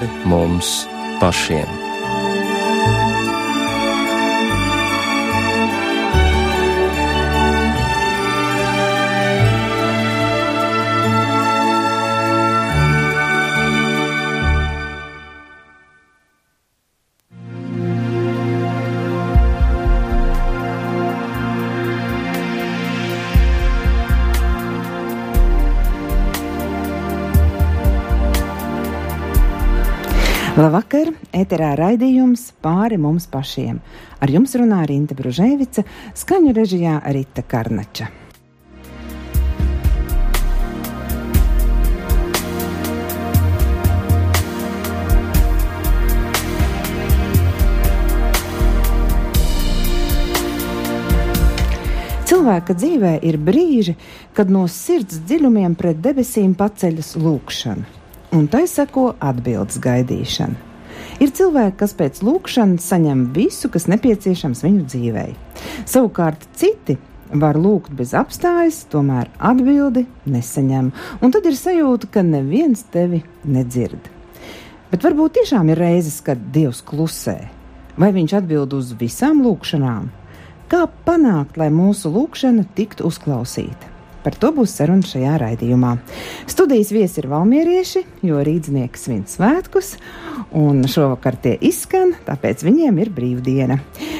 pāri mums pašiem. Labvakar! Eterā raidījums pāri mums pašiem. Ar jums runā Rīta Bružēvica, skaņu režijā Rita Karnača. Cilvēka dzīvē ir brīži, kad no sirds dziļumiem pret debesīm paceļas lūkšana un tai seko atbildes gaidīšana. Ir cilvēki, kas pēc lūkšanas saņem visu, kas nepieciešams viņu dzīvei. Savukārt citi var lūgt bez apstājas, tomēr atbildi nesaņem, un tad ir sajūta, ka neviens tevi nedzird. Bet varbūt tiešām ir reizes, kad Dievs klusē, vai viņš atbild uz visām lūkšanām? Kā panākt, lai mūsu lūkšana tiktu uzklausīta? Par to būs saruna šajā raidījumā. Studijas viesi ir valmierieši, jo rīdznieks svin svētkus, un šovakar tie izskan, tāpēc viņiem ir brīvdiena.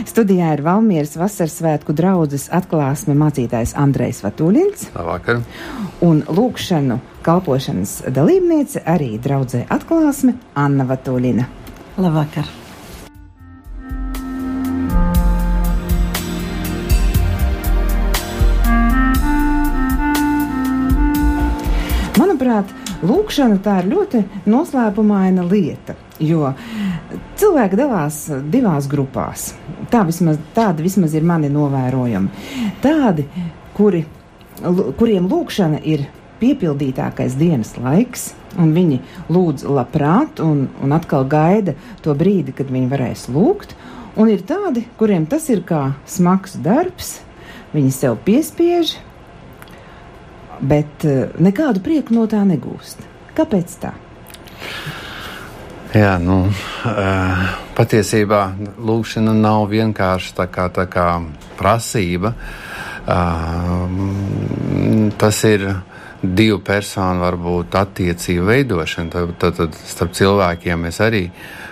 Studijā ir Valmieras vasaras svētku draudzes atklāsme mācītājs Andrejs Vatuļins. Labvakar! Un lūkšanu kalpošanas dalībniece arī draudzē atklāsme Anna Vatuļina. Labvakar! Lūkšana tā ir ļoti noslēpumaina lieta. Jo cilvēki dalās divās grupās. Tā vismaz, tādi vismaz ir mani novērojumi. Tādi, kuri, kuriem lūkšana ir piepildītākais dienas laiks, un viņi lūdz labprāt, un, un atkal gaida to brīdi, kad viņi varēs lūgt. Un ir tādi, kuriem tas ir kā smags darbs, viņi sev piespiež, bet uh, nekādu prieku no tā negūst. Kāpēc tā? Jā, nu, uh, patiesībā lūkšana nav vienkārši tā kā, tā kā prasība. Uh, tas ir divu personu varbūt attiecību veidošana. Tad, tad, tad starp cilvēkiem mēs arī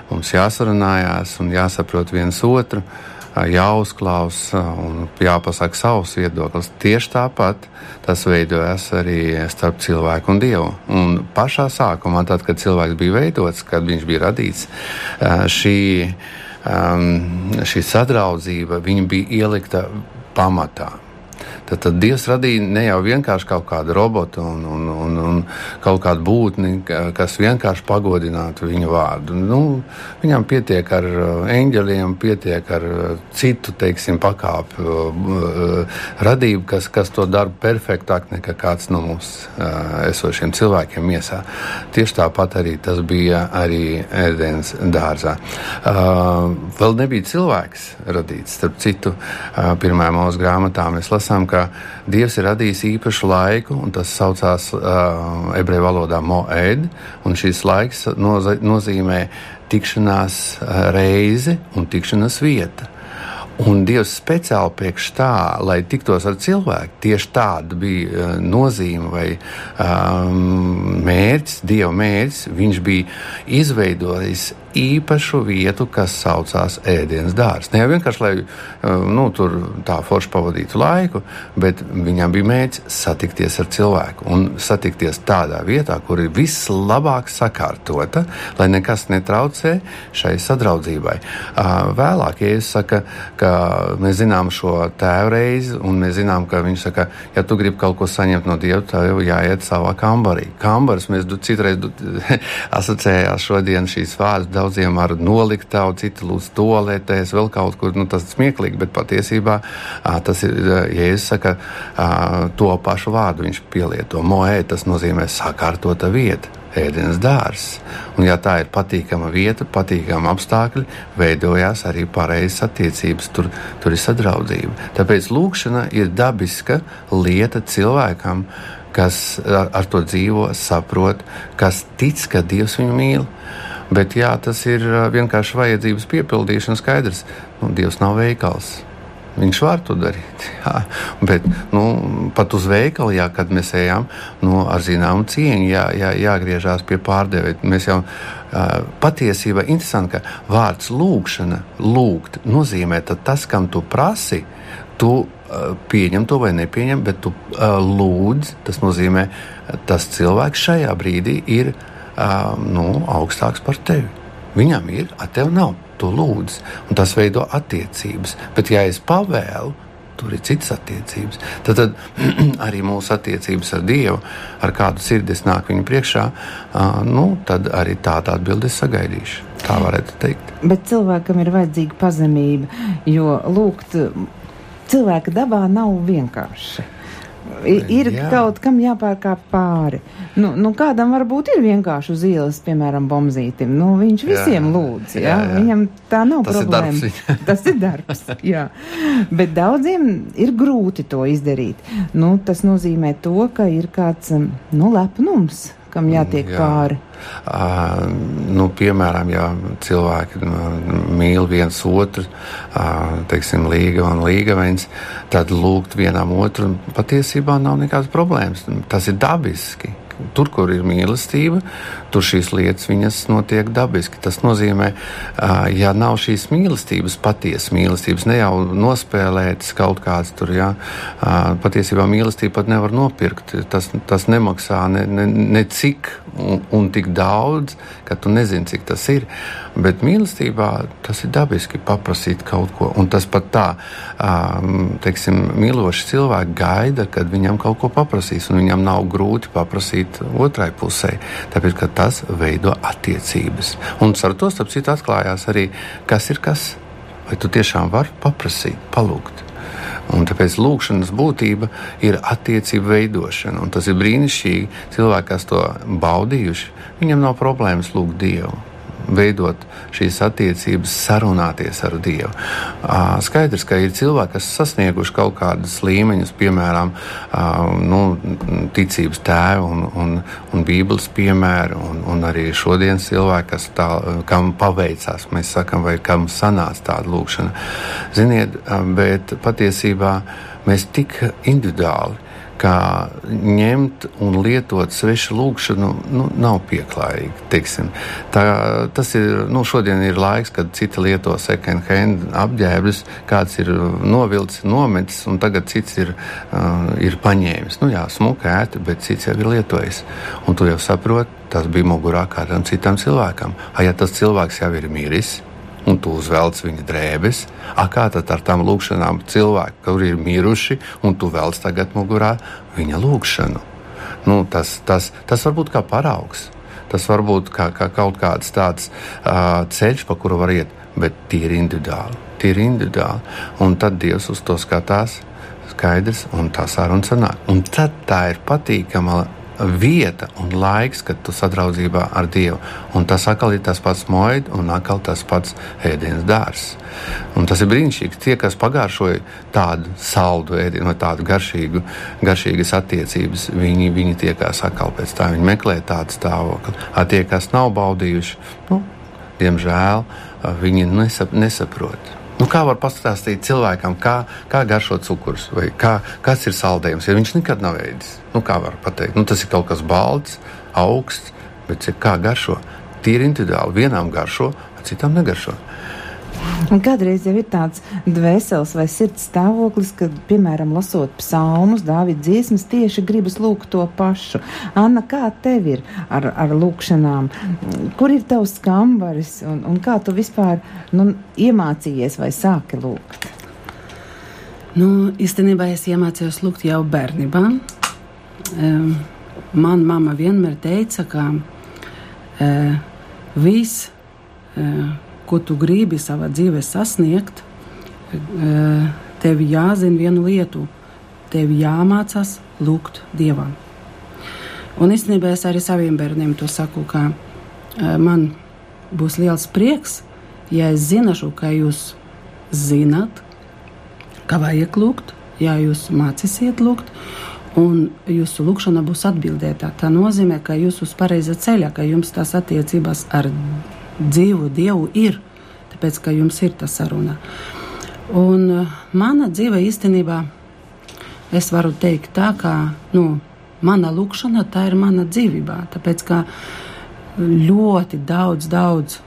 mums jāsarunājās un jāsaprot viens otru. Uh, jāuzklausa un jāpasaka savs viedoklis. Tieši tāpat tas veidojas arī starp cilvēku un dievu. Un pašā sākumā, tad, kad cilvēks bija veidots, kad viņš bija radīts, šī, šī sadraudzība bija ielikta pamatā. Tad, tad Dievs radīja ne jau vienkārši kaut kādu robotu un, un, un, un kaut kādu būtni, kas vienkārši pagodinātu viņu vārdu. Nu, viņam pietiek ar uh, eņģeļiem, pietiek ar uh, citu teiksim, pakāpju uh, radību, kas, kas to dara perfektāk nekā kāds no mums esošiem cilvēkiem miesā. Tieši tāpat arī tas bija arī ēdienas dārzā. Vēl nebija cilvēks radīts. Starp citu, pirmajā mūsu grāmatā mēs lasām, ka ka Dievs ir radījis īpašu laiku, un tas saucās uh, ebreju valodā moed, un šis laiks nozīmē tikšanās reizi un tikšanās vieta. Un Dievs speciāli priekš tā, lai tiktos ar cilvēku, tieši tāda bija nozīme vai um, mērķis, Dieva mērķis. Viņš bija izveidojis īpašu vietu, kas saucās ēdienas dārsts. Ne jau vienkārši, lai uh, nu, tur tā forši pavadītu laiku, bet viņam bija mērķis satikties ar cilvēku un satikties tādā vietā, kur ir vislabāk sakārtota, lai nekas netraucē šai sadraudzībai. Vēlāk, ja es saku, ka mēs zinām šo tēvu reizi, un mēs zinām, ka viņš saka, ja tu gribi kaut ko saņemt no Dieva, tev jau jāiet savā kambarī. Kambars mēs citreiz asociējām šodien šīs vārdas daudziem ar noliktavu, citi lūdz toaletēs, vēl kaut kur. Nu, tas ir smieklīgi, bet patiesībā tas ir, ja es saku to pašu vārdu, viņš pielieto moē, tas nozīmē sakārtota vieta. Ēdienas dārzs. Un, ja tā ir patīkama vieta, patīkama apstākļi, veidojās arī pareizas attiecības, tur, tur ir sadraudzība. Tāpēc lūkšana ir dabiska lieta cilvēkam, kas ar, to dzīvo, saprot, kas tic, ka Dievs viņu mīl. Bet jā, tas ir vienkārši vajadzības piepildīšana skaidrs. Nu, Dievs nav veikals. Viņš var to darīt. Jā. Bet nu, pat uz veikalu, jā, kad mēs ejam, nu, ar zināmu cieņu jā, jā, jāgriežās pie pārdevēja. Mēs jau patiesībā interesanti, ka vārds lūgšana, lūgt, nozīmē tas, kam tu prasi, tu pieņem to vai nepieņem, bet tu lūdz. Tas nozīmē, tas cilvēks šajā brīdī ir nu, augstāks par tevi. Viņam ir, a tev nav tu lūdz, un tas veido attiecības. Bet, ja es pavēlu, tur ir citas attiecības. Tad, tad arī mūsu attiecības ar Dievu, ar kādu sirdis nāk viņa priekšā, uh, nu, tad arī tādu atbildi sagaidīšu. Tā varētu teikt. Bet cilvēkam ir vajadzīga pazemība, jo lūgt cilvēka dabā nav vienkārši. Ir jā. kaut kam jāpārkāp pāri. Nu, nu, kādam varbūt ir vienkārši uz ielas, piemēram, bombzītim. Nu, viņš visiem jā. lūdz. Jā? Jā, jā. Viņam tā nav Tas problēma. Ir tas ir darbs. jā. Bet daudziem ir grūti to izdarīt. Nu, tas nozīmē to, ka ir kāds nu, lepnums kam jātiek Jā. pāri? Uh, nu, piemēram, ja cilvēki nu, mīl viens otru, uh, teiksim, līga un līgavens, tad lūgt vienam otru patiesībā nav nekādas problēmas. Tas ir dabiski. Tur, kur ir mīlestība, tur šīs lietas notiek dabiski. Tas nozīmē, ja nav šīs mīlestības, patiesas mīlestības, ne jau nospēlētas kaut kāds tur, ja, patiesībā mīlestība pat nevar nopirkt. Tas, tas nemaksā ne, ne, ne cik un, un tik daudz, ka tu nezini, cik tas ir. Bet mīlestībā tas ir dabiski paprasīt kaut ko. Un tas pat tā, teiksim, mīloši cilvēki gaida, kad viņam kaut ko paprasīs, un viņam nav grūti paprasīt otrai pusē. Tāpēc, ka tas veido attiecības. Un ar to starp citu atklājās arī, kas ir kas. Vai tu tiešām vari paprasīt, palūgt? Un tāpēc lūkšanas būtība ir attiecību veidošana. Tas ir brīnišķīgi. Cilvēki, kas to baudījuši, viņiem nav problēmas lūgt Dievu veidot šīs attiecības, sarunāties ar Dievu. Skaidrs, ka ir cilvēki, kas sasnieguši kaut kādus līmeņus, piemēram, nu, ticības tēvu un, un, un Bībeles piemēru, un, un arī šodienas cilvēki, kas tā, kam paveicās, mēs sakam, vai kam sanāca tāda lūkšana. Ziniet, bet patiesībā mēs tik individuāli ka ņemt un lietot svešu lūgšanu nu, nav pieklājīgi. Tā, tas ir, nu, šodien ir laiks, kad citi lieto second hand apģērbus, kāds ir novilcis, nometis, un tagad cits ir, uh, ir paņēmis. Nu, jā, smuka ēta, bet cits jau ir lietojis. Un tu jau saproti, tas bija mugurā kādam citam cilvēkam. A, ja tas cilvēks jau ir miris, un tu uzvelc viņa drēbes. A, kā tad ar tām lūkšanām cilvēki, kuri ir miruši, un tu velc tagad mugurā viņa lūkšanu? Nu, tas, tas, tas var būt kā paraugs. Tas var būt kā, kā kaut kāds tāds uh, ceļš, pa kuru var iet, bet tie ir individuāli. Tie ir individuāli. Un tad Dievs uz to skatās skaidrs, un tā saruna sanāk. Un tad tā ir patīkama vieta un laiks, kad tu sadraudzībā ar Dievu. Un tas atkal ir tas pats moid un atkal tas pats ēdienas dārzs. Un tas ir brīnišķīgi. Tie, kas pagāršoja tādu saldu ēdienu vai tādu garšīgu, garšīgas attiecības, viņi, viņi tiekās atkal pēc tā. Viņi meklē tādu stāvokli. A tie, kas nav baudījuši, nu, diemžēl viņi nesap, nesaprot. Nu, kā var pastāstīt cilvēkam, kā, kā garšo cukurs vai kā, kas ir saldējums, ja viņš nekad nav ēdis? Nu, kā var pateikt? Nu, tas ir kaut kas balts, augsts, bet kā garšo? Tīri individuāli. Vienam garšo, citam negaršo. Un kādreiz jau ir tāds dvēseles vai sirds stāvoklis, kad, piemēram, lasot psalmus, Dāvidas dziesmas, tieši gribas lūgt to pašu. Anna, kā tev ir ar, ar lūkšanām? Kur ir tavs kambaris un, un kā tu vispār nu, iemācījies vai sāki lūgt? Nu, īstenībā es iemācījos lūgt jau bērnībā. Um, man mamma vienmēr teica, ka uh, viss. Uh, ko tu gribi savā dzīvē sasniegt, eh, tev jāzina vienu lietu. Tev jāmācās lūgt Dievam. Un īstenībā es arī saviem bērniem to saku, ka eh, man būs liels prieks, ja es zināšu, ka jūs zinat, ka vajag lūgt, ja jūs mācīsiet lūgt, un jūsu lūgšana būs atbildēta. Tā nozīmē, ka jūs uz pareiza ceļa, ka jums tās attiecības ar dzīvu Dievu ir, tāpēc, ka jums ir tā saruna. Un uh, mana dzīve īstenībā, es varu teikt tā, ka, nu, mana lūkšana, tā ir mana dzīvībā, tāpēc, ka ļoti daudz, daudz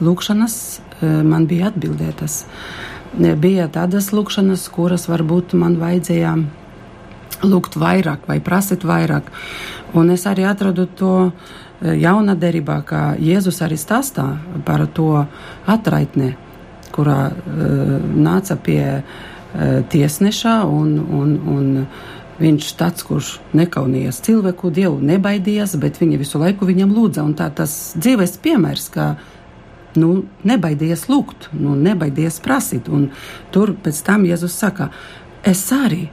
lūkšanas uh, man bija atbildētas. Bija tādas lūkšanas, kuras varbūt man vajadzēja lūgt vairāk vai prasīt vairāk. Un es arī atradu to eh, jaunā derībā, kā Jēzus arī stāstā par to atraitni, kurā uh, nāca pie uh, tiesneša un, un, un viņš tāds, kurš nekaunījās cilvēku, dievu nebaidījās, bet viņa visu laiku viņam lūdza. Un tā tas dzīves piemērs, ka nu, nebaidījies lūgt, nu, nebaidījies prasīt. Un tur pēc tam Jēzus saka, es arī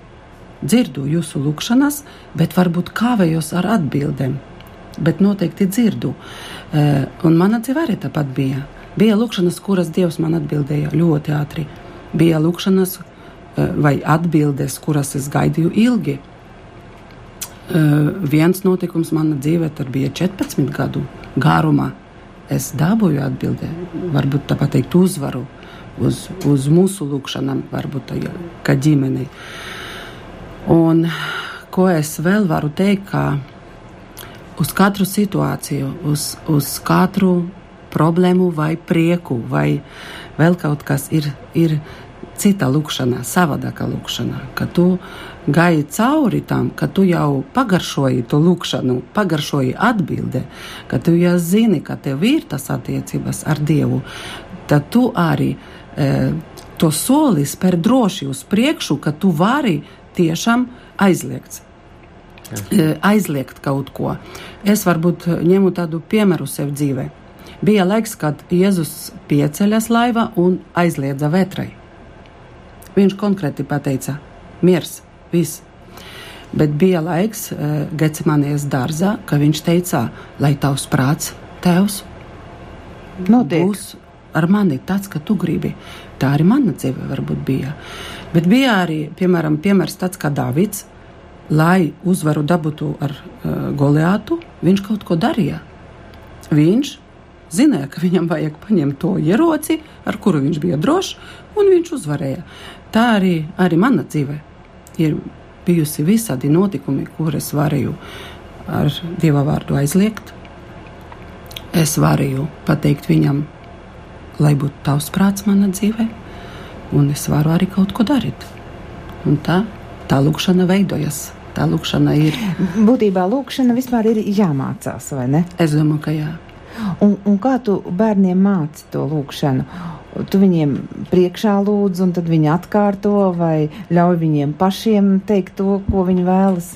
dzirdu jūsu lūgšanas, bet varbūt kavējos ar atbildēm. Bet noteikti dzirdu. E, un mana dzīve arī tāpat bija. Bija lūkšanas, kuras Dievs man atbildēja ļoti ātri. Bija lūkšanas e, vai atbildes, kuras es gaidīju ilgi. E, viens notikums manā dzīvē bija 14 gadu garumā. Es dabūju atbildē, varbūt tā pateikt, uzvaru uz, uz mūsu lūkšanām, varbūt tā kā ģimenei. Un ko es vēl varu teikt, uz katru situāciju, uz, uz katru problēmu vai prieku vai vēl kaut kas ir, ir cita lūkšana, savādāka lūkšana, ka tu gāji cauri tam, ka tu jau pagaršoji to lūkšanu, pagaršoji atbildi, ka tu jau zini, ka tev ir tas attiecības ar Dievu, tad tu arī e, to soli spēr droši uz priekšu, ka tu vari tiešām aizliegts. Jā. Aizliegt kaut ko. Es varbūt ņemu tādu piemēru sev dzīvē. Bija laiks, kad Jēzus pieceļas laivā un aizliedza vētrai. Viņš konkrēti pateica: miers, viss. Bet bija laiks uh, Getsemanijas dārzā, ka viņš teica, lai tavs prāts, tevs, Notiek. būs ar mani tāds, ka tu gribi. Tā arī mana dzīve varbūt bija. Bet bija arī, piemēram, piemērs tāds kā Davids, lai uzvaru dabūtu ar uh, Goliātu, viņš kaut ko darīja. Viņš zināja, ka viņam vajag paņemt to ieroci, ar kuru viņš bija drošs, un viņš uzvarēja. Tā arī, arī mana dzīve ir bijusi visādi notikumi, kurus varēju ar Dieva vārdu aizliegt. Es varēju pateikt viņam, lai būtu tavs prāts manā dzīvē, un es varu arī kaut ko darīt. Un tā, tā lūkšana veidojas. Tā lūkšana ir. Būtībā lūkšana vispār ir jāmācās, vai ne? Es domāju, ka jā. Un, un kā tu bērniem māci to lūkšanu? Tu viņiem priekšā lūdz, un tad viņi atkārto, vai ļauj viņiem pašiem teikt to, ko viņi vēlas?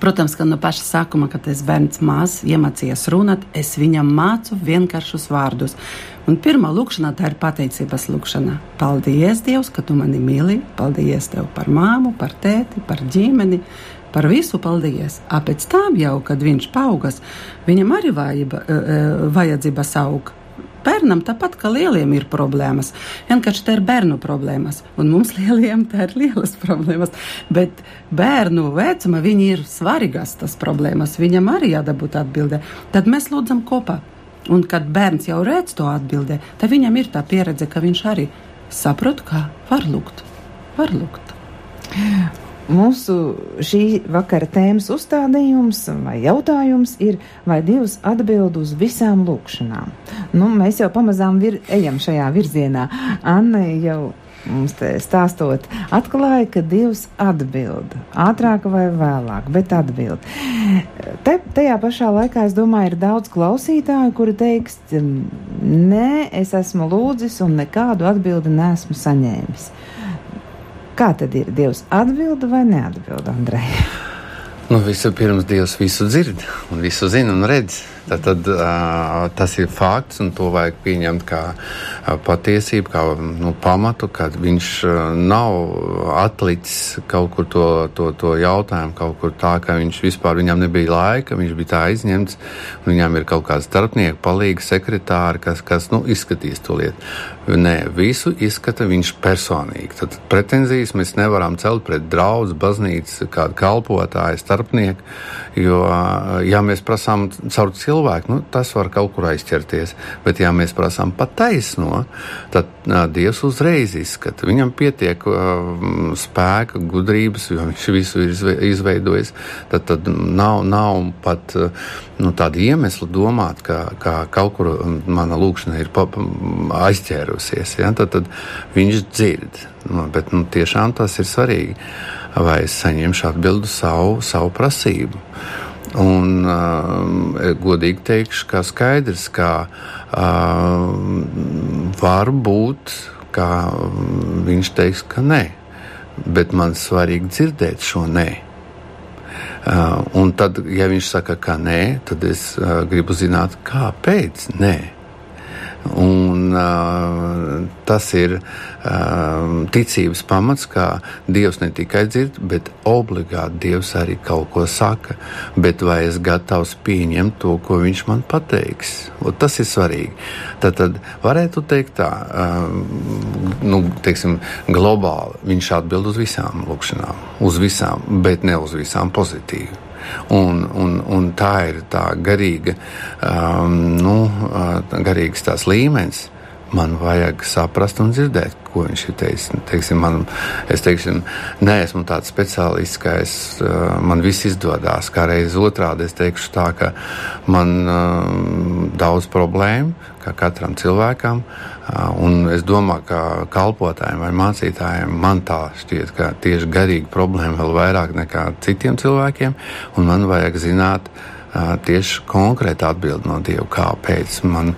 Protams, ka no paša sākuma, kad es bērns maz iemācījos runāt, es viņam mācu vienkāršus vārdus. Un pirmā lūkšana tā ir pateicības lūkšana. Paldies, Dievs, ka tu mani mīli. Paldies tev par māmu, par tēti, par ģimeni. Par visu paldies. A pēc tam jau, kad viņš paaugas, viņam arī vajaba, vajadzības aug. Bērnam tāpat kā lieliem ir problēmas. Vienkārši tā ir bērnu problēmas, un mums lieliem tā ir lielas problēmas. Bet bērnu vecuma viņi ir svarīgas tas problēmas. Viņam arī jādabūt atbildē. Tad mēs lūdzam kopā. Un kad bērns jau redz to atbildē, tad viņam ir tā pieredze, ka viņš arī saprot, kā var lūgt. Var lūgt. Mūsu šī vakara tēmas uzstādījums vai jautājums ir, vai Dievs atbild uz visām lūkšanām. Nu, mēs jau pamazām vir, ejam šajā virzienā. Anna jau mums te stāstot, atklāja, ka Dievs atbild. Ātrāk vai vēlāk, bet atbild. Te, tajā pašā laikā, es domāju, ir daudz klausītāju, kuri teiks, nē, es esmu lūdzis un nekādu atbildi nesmu saņēmis. Kā tad ir? Dievs atbild vai neatbild, Andrej? Nu, Vispirms Dievs visu dzird, visu zina un redz. Tad, tad uh, tas ir fakts, un to vajag pieņemt kā uh, patiesību, kā nu, pamatu, ka viņš uh, nav atlicis kaut kur to, to, to jautājumu, kaut kur tā, ka viņš vispār viņam nebija laika, viņš bija tā aizņemts, un viņam ir kaut kāds starpnieku, palīgi sekretāri, kas, kas nu, izskatīs to lietu. Nē, visu izskata viņš personīgi. Tad pretenzijas mēs nevaram celt pret draugu, baznīcu, kādu kalpotāju starpnieku. Jo, ja mēs prasām caur cilvēku, nu, tas var kaut kur aizķerties. Bet, ja mēs prasām pataisno, tad uh, Dievs uzreiz izskata. Viņam pietiek uh, spēka, gudrības, jo viņš visu ir izveidojis. Tad, tad nav, nav pat uh, nu, tāda iemesla domāt, ka, ka kaut kur mana lūkšana ir aizķērusies. Ja? Tad, tad viņš dzird. Nu, bet nu, tiešām tas ir svarīgi vai es saņemšu atbildi savu, savu prasību. Un, uh, godīgi teikšu, ka skaidrs, ka uh, var būt, ka viņš teiks, ka nē, bet man svarīgi dzirdēt šo nē. Uh, un tad, ja viņš saka, ka nē, tad es uh, gribu zināt, kāpēc nē. Un, uh, tas ir uh, ticības pamats, kā Dievs ne tikai dzird, bet obligāti Dievs arī kaut ko saka. Bet vai es gatavs pieņemt to, ko Viņš man pateiks? Un tas ir svarīgi. Tad, tad varētu teikt tā, uh, nu, teiksim, globāli Viņš atbild uz visām lūkšanām, uz visām, bet ne uz visām pozitīvi. Un, un, un tā ir tā garīga, um, nu, garīgs tās līmenis. Man vajag saprast un dzirdēt, ko viņš ir teicis. Teiksim, man, es teiksim, neesmu tāds speciālists, ka es, man viss izdodas. Kā reiz otrādi es teikšu tā, ka man um, daudz problēmu, kā katram cilvēkam, Un es domāju, ka kalpotājiem vai mācītājiem man tā šķiet, ka tieši garīga problēma vēl vairāk nekā citiem cilvēkiem, un man vajag zināt, tieši konkrēti atbildi no Dieva, kāpēc man,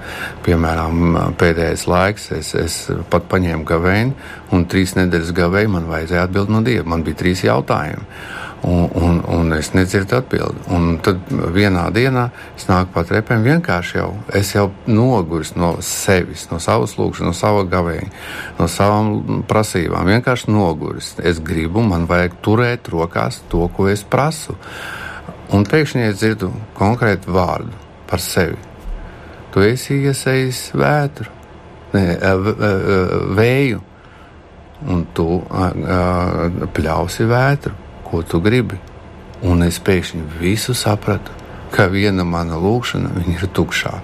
piemēram, pēdējais laiks, es, es pat paņēmu gavēni, un trīs nedēļas gavēju man vajadzēja atbildi no Dieva. Man bija trīs jautājumi un, un, un es nedzirdu atbildi. Un tad vienā dienā es nāku pa trepēm vienkārši jau, es jau noguris no sevis, no savas lūkšanas, no sava gavēņa, no savām prasībām. Vienkārši noguris. Es gribu, man vajag turēt rokās to, ko es prasu. Un pēkšņi es dzirdu konkrētu vārdu par sevi. Tu esi iesējis vētru, ne, vēju, un tu pļausi vētru ko tu gribi. Un es pēkšņi visu sapratu, ka viena mana lūkšana ir tukšā.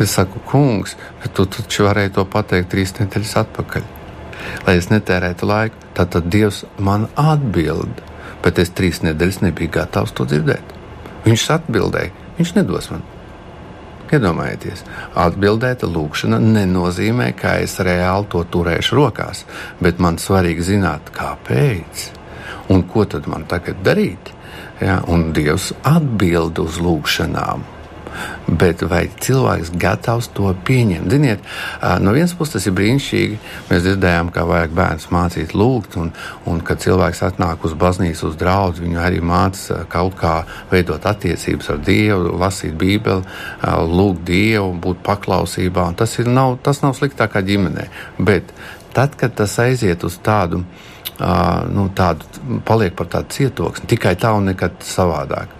Es saku, kungs, bet tu taču varēji to pateikt trīs nedēļas atpakaļ. Lai es netērētu laiku, tad, tad Dievs man atbild, bet es trīs nedēļas nebiju gatavs to dzirdēt. Viņš atbildēja, viņš nedos man. Iedomājieties, atbildēta lūkšana nenozīmē, ka es reāli to turēšu rokās, bet man svarīgi zināt, kāpēc. Un ko tad man tagad darīt? Ja, un Dievs atbild uz lūgšanām. Bet vai cilvēks gatavs to pieņemt? Ziniet, no vienas puses tas ir brīnišķīgi. Mēs dzirdējām, ka vajag bērns mācīt, lūgt, un, un kad cilvēks atnāk uz baznīcu, uz draugu, viņu arī māca kaut kā veidot attiecības ar Dievu, lasīt Bībeli, lūgt Dievu, būt paklausībā. Tas, ir, nav, tas nav sliktāk kā ģimenē. Bet tad, kad tas aiziet uz tādu nu, tādu, paliek par tādu cietoksni. Tikai tā un nekad savādāk.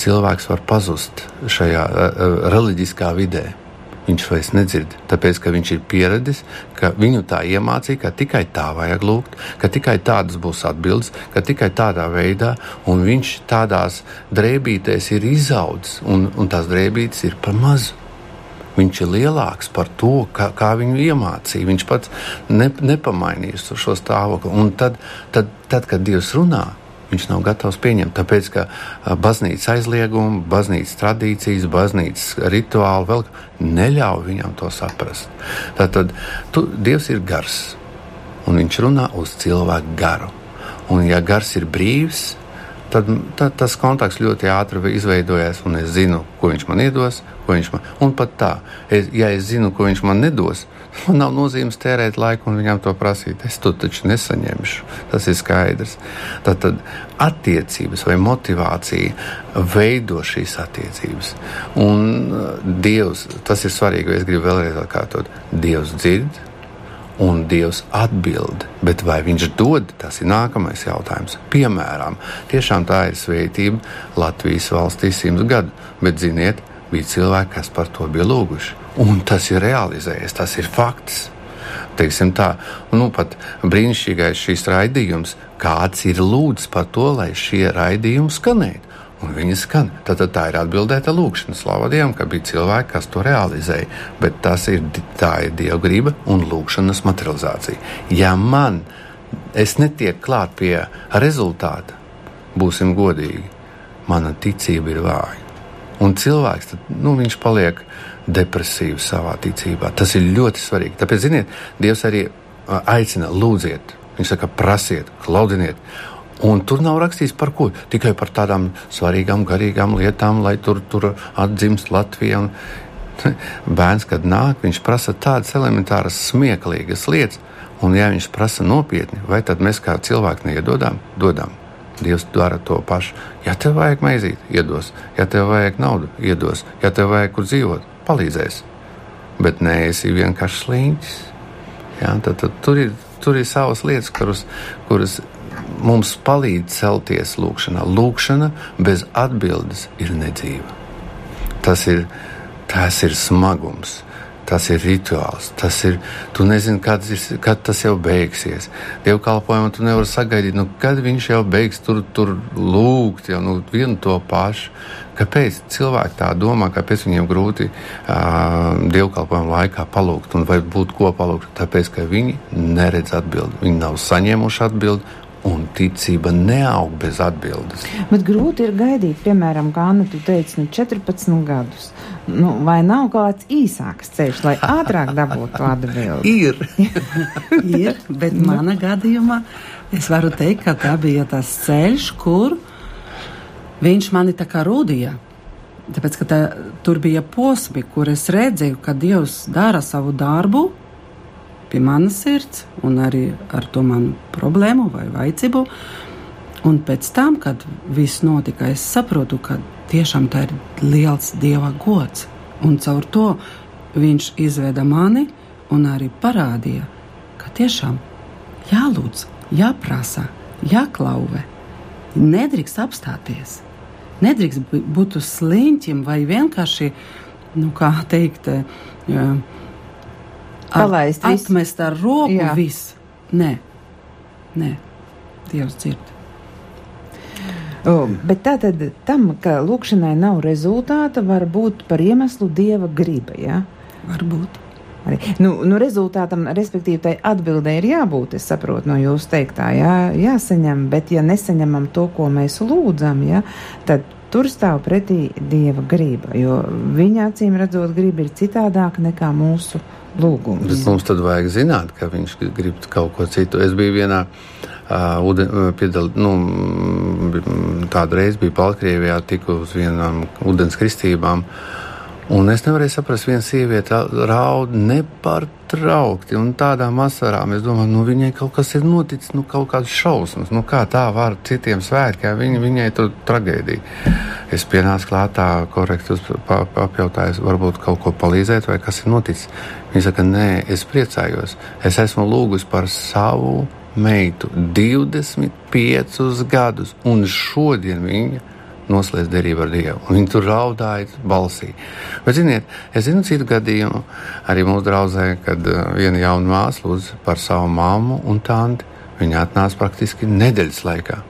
Cilvēks var pazust šajā uh, reliģiskā vidē. Viņš vairs nedzird, tāpēc ka viņš ir pieradis, ka viņu tā iemācīja, ka tikai tā vajag lūgt, ka tikai tādas būs atbildes, ka tikai tādā veidā, un viņš tādās drēbītēs ir izaudzis, un, un tās drēbītes ir par mazu. Viņš ir lielāks par to, kā, kā viņu iemācīja. Viņš pats ne, nepamainīs šo stāvokli. Un tad, tad, tad, kad Dievs runā, viņš nav gatavs pieņemt. Tāpēc, ka baznīcas aizliegumi, baznīcas tradīcijas, baznīcas rituāli vēl neļauj viņam to saprast. Tātad tu, Dievs ir gars, un viņš runā uz cilvēku garu. Un, ja gars ir brīvs, tad, tad tas kontakts ļoti ātri izveidojās, es zinu, ko viņš man iedos, ko viņš man. Un pat tā, es, ja es zinu, ko viņš man nedos, man nav nozīmes tērēt laiku un viņam to prasīt. Es to taču nesaņemšu. Tas ir skaidrs. Tad, tad attiecības vai motivācija veido šīs attiecības. Un uh, Dievs, tas ir svarīgi, es gribu vēlreiz atkārtot, Dievs dzird un Dievs atbild. Bet vai viņš dod, tas ir nākamais jautājums. Piemēram, tiešām tā ir svētība Latvijas valstī simts gadu, bet ziniet, bija cilvēki, kas par to bija lūguši. Un tas ir realizējies, tas ir fakts. Teiksim tā, nu pat brīnišķīgais šīs raidījums, kāds ir lūdzis par to, lai šie raidījumi skanētu. Un viņi skan. Tad, tā ir atbildēta lūkšana. Slavu Dievam, ka bija cilvēki, kas to realizēja. Bet tas ir, ir Dieva griba un lūkšanas materializācija. Ja man es netieku klāt pie rezultāta, būsim godīgi, mana ticība ir vāja. Un cilvēks tad, nu, paliek depresīvs savā ticībā. Tas ir ļoti svarīgi. Tāpēc, ziniet, Dievs arī aicina lūdziet. Viņš saka, prasiet, klaudiniet. Un tur nav rakstīts par ko. Tikai par tādām svarīgām, garīgām lietām, lai tur, tur atdzimst Latvija. Un, bērns, kad nāk, viņš prasa tādas elementāras, smieklīgas lietas, un ja viņš prasa nopietni, vai tad mēs kā cilvēki neiedodam, dodam. Dievs dara to pašu. Ja tev vajag maizīt, iedos, ja tev vajag naudu, iedos, ja tev vajag kur dzīvot, palīdzēs. Bet nē, esi vienkārši sliņķis. Ja, tad, tad tur, ir, tur ir savas lietas, kuras, kuras mums palīdz celties lūkšanā. Lūkšana bez atbildes ir nedzīva. Tas ir, tas ir smagums. Tas ir rituāls, tas ir. Tu nezini, kad, kad tas jau beigsies. Dievkalpojumu tu nevari sagaidīt, nu, kad viņš jau beigs tur, tur lūgt, jau nu, vienu to pašu. Kāpēc cilvēki tā domā, kāpēc viņiem grūti uh, dievkalpojumu laikā palūgt un vai būt ko palūgt? Tāpēc, ka viņi neredz atbildi, viņi nav saņēmuši atbildi un ticība neaug bez atbildes. Bet grūti ir gaidīt, piemēram, kā Anna teica, nu 14 gadus. Nu, vai nav kāds īsāks ceļš, lai ātrāk dabūtu atbildi? ir. ir, bet mana gadījumā es varu teikt, ka tā bija tas ceļš, kur viņš mani tā kā rūdīja. Tāpēc, ka tā, tur bija posmi, kur es redzēju, ka Dievs dara savu darbu, pie manas sirds un arī ar to manu problēmu vai vajadzību. Un pēc tam, kad viss notika, es saprotu, ka tiešām tā ir liels dieva gods. Un caur to viņš izveda mani un arī parādīja, ka tiešām jālūdz, jāprasa, jāklauve. Nedrīkst apstāties. Nedrīkst būt uz sliņķiem vai vienkārši, nu, kā teikt, uh, Palaist at, atmest ar roku Jā. visu. Nē, nē, Dievs dzird. O, bet tā tad tam, ka lūkšanai nav rezultāta, var būt par iemeslu dieva griba. Ja? Varbūt. Arī. Nu, nu, rezultātam, respektīvi, tai atbildē ir jābūt, es saprotu no jūsu teiktā, jā, jāsaņem, bet ja nesaņemam to, ko mēs lūdzam, jā, tad tur stāv pretī dieva griba, jo viņa acīm redzot griba ir citādāka nekā mūsu lūgums. Bet mums tad vajag zināt, ka viņš grib kaut ko citu. Es biju vienā uh, uden, piedal, nu, tādu reizi biju Baltkrievijā, tiku uz vienām ūdens kristībām. Un es nevarēju saprast, viena sieviete raud nepārtraukti un tādām asarām. Es domāju, nu viņai kaut kas ir noticis, nu kaut kāds šausmas. Nu kā tā var citiem svētkiem, viņa, viņai tur traģēdija. Es pienācu klātā korekti apjautāju, varbūt kaut ko palīdzēt vai kas ir noticis. Viņa saka, nē, es priecājos. Es esmu lūgus par savu meitu 25 gadus, un šodien viņa noslēdz derību ar Dievu. Un viņi tur raudāja balsī. Bet, ziniet, es zinu citu gadījumu, arī mūsu draudzē, kad uh, viena jauna māsa lūdz par savu māmu un tanti. Viņa atnāca praktiski nedēļas laikā.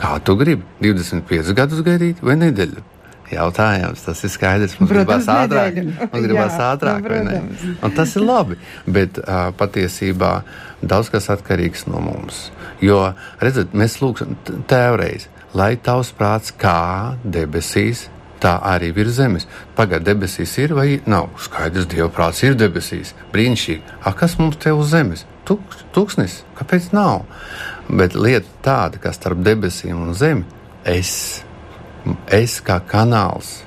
Kā tu gribi? 25 gadus gaidīt vai nedēļu? jautājums. Tas ir skaidrs. Mums gribās ātrāk. Mums gribās jā, ātrāk nu, Un tas ir labi. Bet uh, patiesībā daudz kas atkarīgs no mums. Jo, redziet, mēs lūgsim tēvreiz, lai tavs prāts kā debesīs. Tā arī ir zemes. Pagaidā debesīs ir vai nav? Skaidrs, Dieva prāts ir debesīs. Brīnišķīgi. A, kas mums te uz zemes? Tuk, tuksnis. Kāpēc nav? Bet lieta tāda, ka starp debesīm un zemi es es kā kanāls.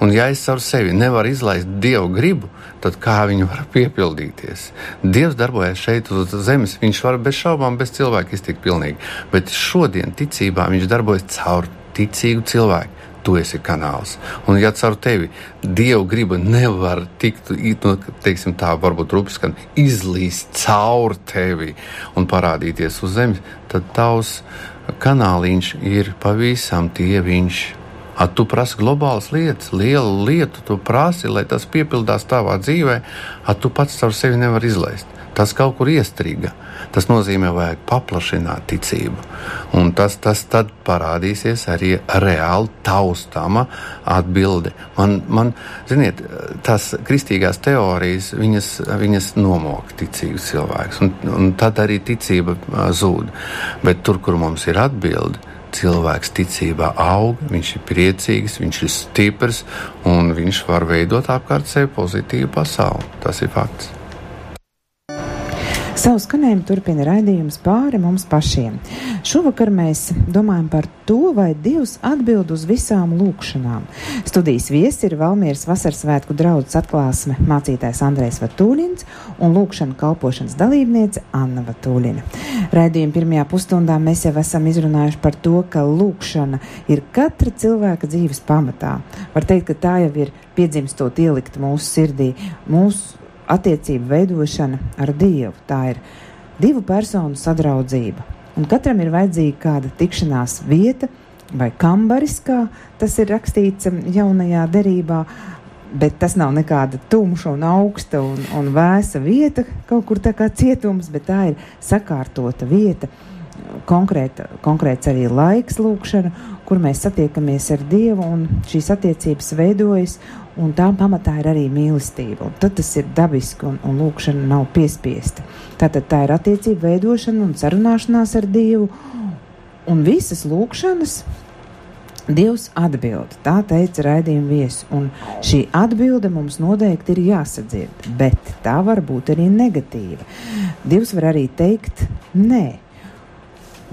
Un ja es ar sevi nevaru izlaist dievu gribu, tad kā viņi var piepildīties? Dievs darbojas šeit uz zemes, viņš var bez šaubām, bez cilvēka iztikt pilnīgi. Bet šodien ticībā viņš darbojas caur ticīgu cilvēku. Tu esi kanāls. Un, ja caur tevi dievu griba nevar tikt, nu, teiksim, tā varbūt rupskan, izlīst caur tevi un parādīties uz zemes, tad tavs kanāliņš ir pavisam tieviņš At tu prasi globālas lietas, lielu lietu tu prasi, lai tas piepildās tavā dzīvē, at tu pats caur sevi nevar izlaist. Tas kaut kur iestrīga. Tas nozīmē, vajag paplašināt ticību. Un tas, tas tad parādīsies arī reāli taustāma atbilde. Man, man ziniet, tās kristīgās teorijas, viņas, viņas nomok ticīgus cilvēkus, un, un tad arī ticība zūd. Bet tur, kur mums ir atbilde, cilvēks ticībā aug, viņš ir priecīgs, viņš ir stiprs un viņš var veidot apkārt sevi pozitīvu pasauli. Tas ir fakts. Savu skanējumu turpina raidījums pāri mums pašiem. Šovakar mēs domājam par to, vai Dievs atbild uz visām lūkšanām. Studijas viesi ir Valmieras vasaras svētku draudzes atklāsme mācītājs Andrejs Vatūļins un lūkšana kalpošanas dalībniece Anna Vatūļina. Raidījuma pirmajā pusstundā mēs jau esam izrunājuši par to, ka lūkšana ir katra cilvēka dzīves pamatā. Var teikt, ka tā jau ir piedzimstot ielikt mūsu sirdī, mūsu attiecību veidošana ar Dievu. Tā ir divu personu sadraudzība. Un katram ir vajadzīga kāda tikšanās vieta vai kambaris, kā tas ir rakstīts um, jaunajā derībā. Bet tas nav nekāda tumša un augsta un, un vēsa vieta, kaut kur tā kā cietums, bet tā ir sakārtota vieta, konkrēta, konkrēts arī laiks lūkšana, kur mēs satiekamies ar Dievu un šīs attiecības veidojas un tā pamatā ir arī mīlestība. Un tad tas ir dabiski, un, un lūkšana nav piespiesta. Tātad tā ir attiecība veidošana un sarunāšanās ar Dievu, un visas lūkšanas Dievs atbild. Tā teica raidījuma viesis, un šī atbilde mums noteikti ir jāsadzird, bet tā var būt arī negatīva. Dievs var arī teikt nē,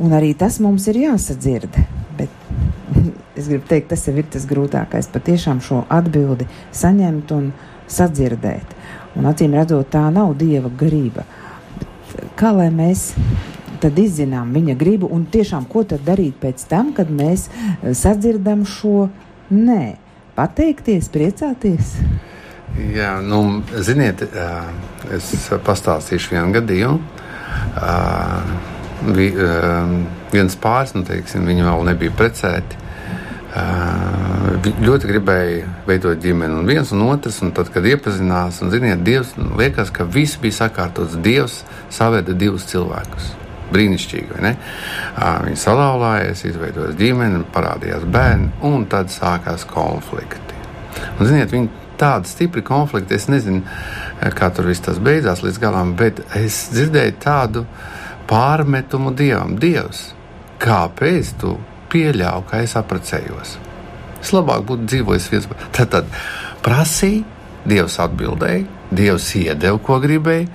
un arī tas mums ir jāsadzird. Bet es gribu teikt, tas ir tas grūtākais, patiešām šo atbildi saņemt un sadzirdēt. Un acīm redzot, tā nav dieva garība. Bet kā lai mēs tad izzinām viņa gribu un tiešām ko tad darīt pēc tam, kad mēs eh, sadzirdam šo nē, pateikties, priecāties? Jā, nu, ziniet, es pastāstīšu vienu gadījumu. Viens pāris, nu, teiksim, viņi vēl nebija precēti ļoti gribēja veidot ģimeni, un viens un otrs, un tad, kad iepazinās, un ziniet, Dievs, nu, liekas, ka viss bija sakārtots. Dievs saveda divus cilvēkus. Brīnišķīgi, vai ne? Viņi salauzās, izveidoja ģimeni, parādījās bērni, un tad sākās konflikti. Un, ziniet, viņi tādi stipri konflikti, es nezinu, kā tur viss tas beidzās līdz galam, bet es dzirdēju tādu pārmetumu Dievam. Dievs, kāpēc tu pieļāvu, ka es apprecējos. Es labāk būtu dzīvojis viens. Tad, tad prasīja, Dievs atbildēja, Dievs iedeva, ko gribēja.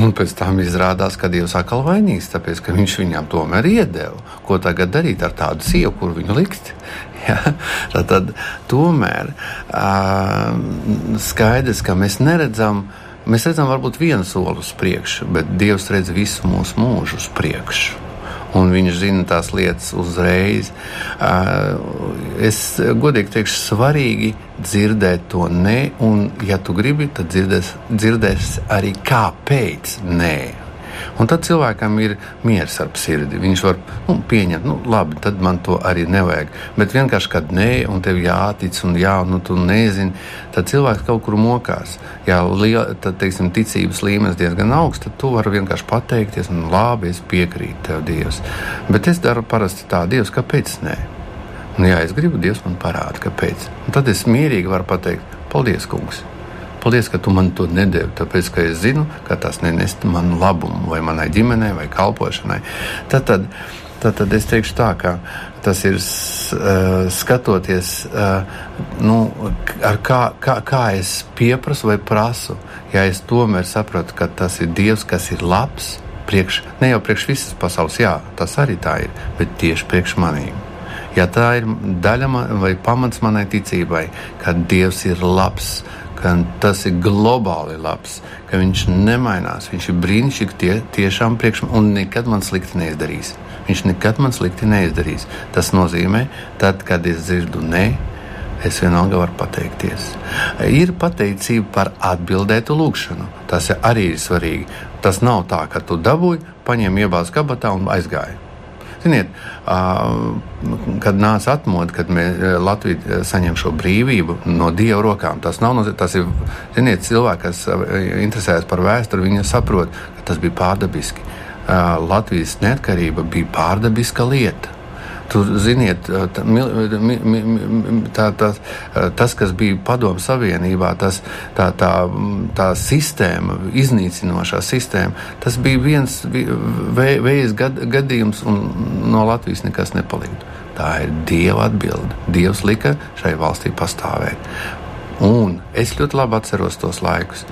Un pēc tam izrādās, ka Dievs atkal vainīgs, tāpēc ka viņš viņam tomēr iedeva. Ko tagad darīt ar tādu sievu, kur viņu likt? Ja? Tad, tad tomēr uh, skaidrs, ka mēs neredzam, mēs redzam varbūt vienu soli uz priekšu, bet Dievs redz visu mūsu mūžu uz priekšu un viņš zina tās lietas uzreiz. Es godīgi teikšu, svarīgi dzirdēt to nē, un, ja tu gribi, tad dzirdēs, dzirdēs arī kāpēc nē. Un tad cilvēkam ir miers ar sirdi. Viņš var nu, pieņemt, nu, labi, tad man to arī nevajag. Bet vienkārši, kad nē, un tev jātic, un jā, nu, tu nezini, tad cilvēks kaut kur mokās. Ja liela, tad, teiksim, ticības līmenis diezgan augsts, tad tu vari vienkārši pateikties, un labi, es piekrītu tev, Dievs. Bet es daru parasti tā, Dievs, kāpēc nē? Un, ja es gribu, Dievs man parāda, kāpēc. Un tad es mierīgi varu pateikt, paldies, kungs! Paldies, ka tu man to nedevi, tāpēc ka es zinu, ka tas nenest man labumu vai manai ģimenei vai kalpošanai. Tad, tad, tad, tad es teikšu tā, ka tas ir uh, skatoties, uh, nu, kā, kā, kā es pieprasu vai prasu. Ja es tomēr sapratu, ka tas ir Dievs, kas ir labs, priekš, ne jau priekš visas pasaules, jā, tas arī tā ir, bet tieši priekš manīm. Ja tā ir daļa man, vai pamats manai ticībai, ka Dievs ir labs, ka tas ir globāli labs, ka viņš nemainās. Viņš ir brīnišķīgi tie, tiešām priekš man un nekad man slikti neizdarīs. Viņš nekad man slikti neizdarīs. Tas nozīmē, tad, kad es dzirdu nē, es vienalga varu pateikties. Ir pateicība par atbildētu lūgšanu. Tas arī ir svarīgi. Tas nav tā, ka tu dabūji, paņēmi iebāzi kabatā un aizgāji. Ziniet, kad nāca atmoda, kad Latvija saņem šo brīvību no Dieva rokām, tas nav tas ir, ziniet, cilvēki, kas interesējas par vēsturi, viņi saprot, ka tas bija pārdabiski. Latvijas neatkarība bija pārdabiska lieta. Tur, ziniet, tā, tā, tā, tas, kas bija Padomu Savienībā, tas, tā, tā, tā sistēma, iznīcinošā sistēma, tas bija viens veids gad, gadījums, un no Latvijas nekas nepalika. Tā ir Dieva atbilde. Dievs lika šai valstī pastāvēt. Un es ļoti labi atceros tos laikus.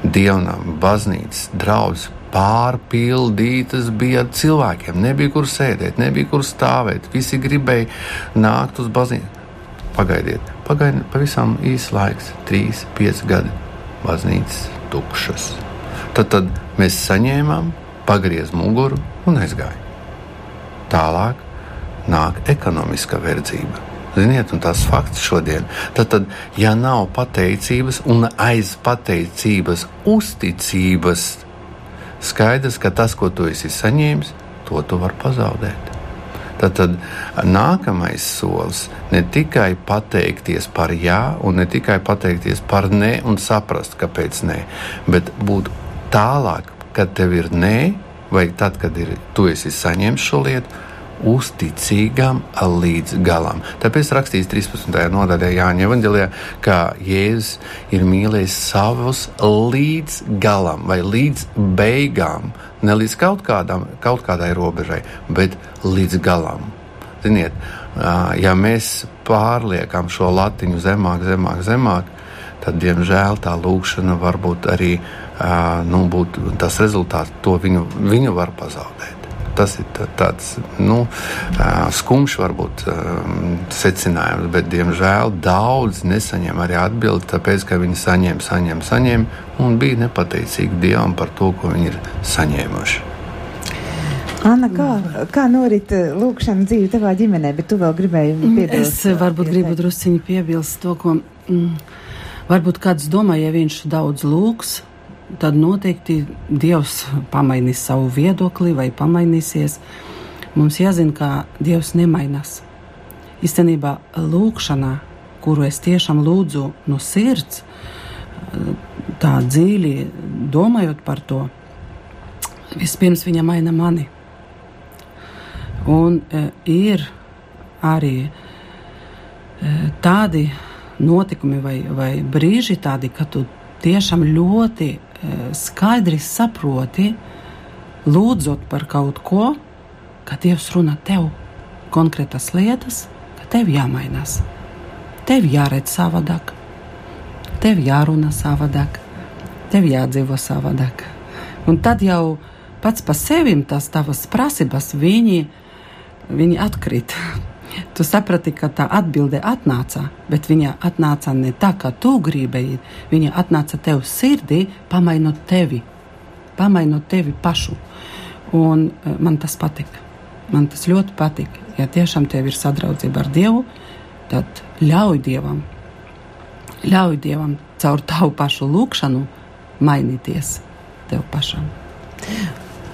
Dievnam, baznīcas, draugs, pārpildītas bija ar cilvēkiem. Nebija kur sēdēt, nebija kur stāvēt. Visi gribēja nākt uz baznīcu. Pagaidiet, pagaidiet, pavisam īsts laiks, trīs, pieci gadi. Baznīcas tukšas. Tad, tad mēs saņēmām, pagriezām muguru un aizgājām. Tālāk nāk ekonomiskā verdzība. Ziniet, un tas fakts šodien, tad, tad, ja nav pateicības un aiz pateicības uzticības skaidrs, ka tas, ko tu esi saņēmis, to tu vari pazaudēt. Tad, tad nākamais solis ne tikai pateikties par jā, un ne tikai pateikties par nē, un saprast, kāpēc nē, bet būt tālāk, kad tev ir nē, vai tad, kad ir, tu esi saņēmis šo lietu, uzticīgam līdz galam. Tāpēc rakstīts 13. nodaļā Jāņa Evanģelijā, ka Jēzus ir mīlējis savus līdz galam vai līdz beigām. Ne līdz kaut, kādam, kaut kādai robežai, bet līdz galam. Ziniet, ja mēs pārliekam šo latiņu zemāk, zemāk, zemāk, tad, diemžēl, tā lūkšana var būt arī nu, būt tas rezultāts, to viņu, viņu var pazaudēt tas ir tāds nu, skumjš, varbūt secinājums, bet diemžēl daudz nesaņem arī atbildi, tāpēc ka viņi saņem, saņem, saņem un bija nepateicīgi Dievam par to, ko viņi ir saņēmuši. Anna, kā, kā norit lūkšana dzīve tavā ģimenē, bet tu vēl gribēji mm, piebilst? Es varbūt gribu drusciņi piebilst to, ko mm, varbūt kāds domā, ja viņš daudz lūks, tad noteikti Dievs pamainīs savu viedokli vai pamainīsies. Mums jāzina, ka Dievs nemainās. Īstenībā lūkšanā, kuru es tiešām lūdzu no sirds, tā dziļi domājot par to, vispirms viņa maina mani. Un e, ir arī e, tādi notikumi vai, vai brīži, tādi, kad tu tiešām ļoti skaidri saproti, lūdzot par kaut ko, ka Dievs runā tev konkrētas lietas, ka tev jāmainās, tev jāredz savādāk, tev jārunā savādāk, tev jādzīvo savādāk. Un tad jau pats par sevi tas tavas prasības, viņi, viņi atkrīt. Tu saprati, ka tā atbilde atnāca, bet viņa atnāca ne tā, kā tu gribēji. Viņa atnāca tev sirdī, pamainot tevi, pamainot tevi pašu. Un eh, man tas patika. Man tas ļoti patika. Ja tiešām tev ir sadraudzība ar Dievu, tad ļauj Dievam, ļauj Dievam caur tavu pašu lūgšanu mainīties tev pašam.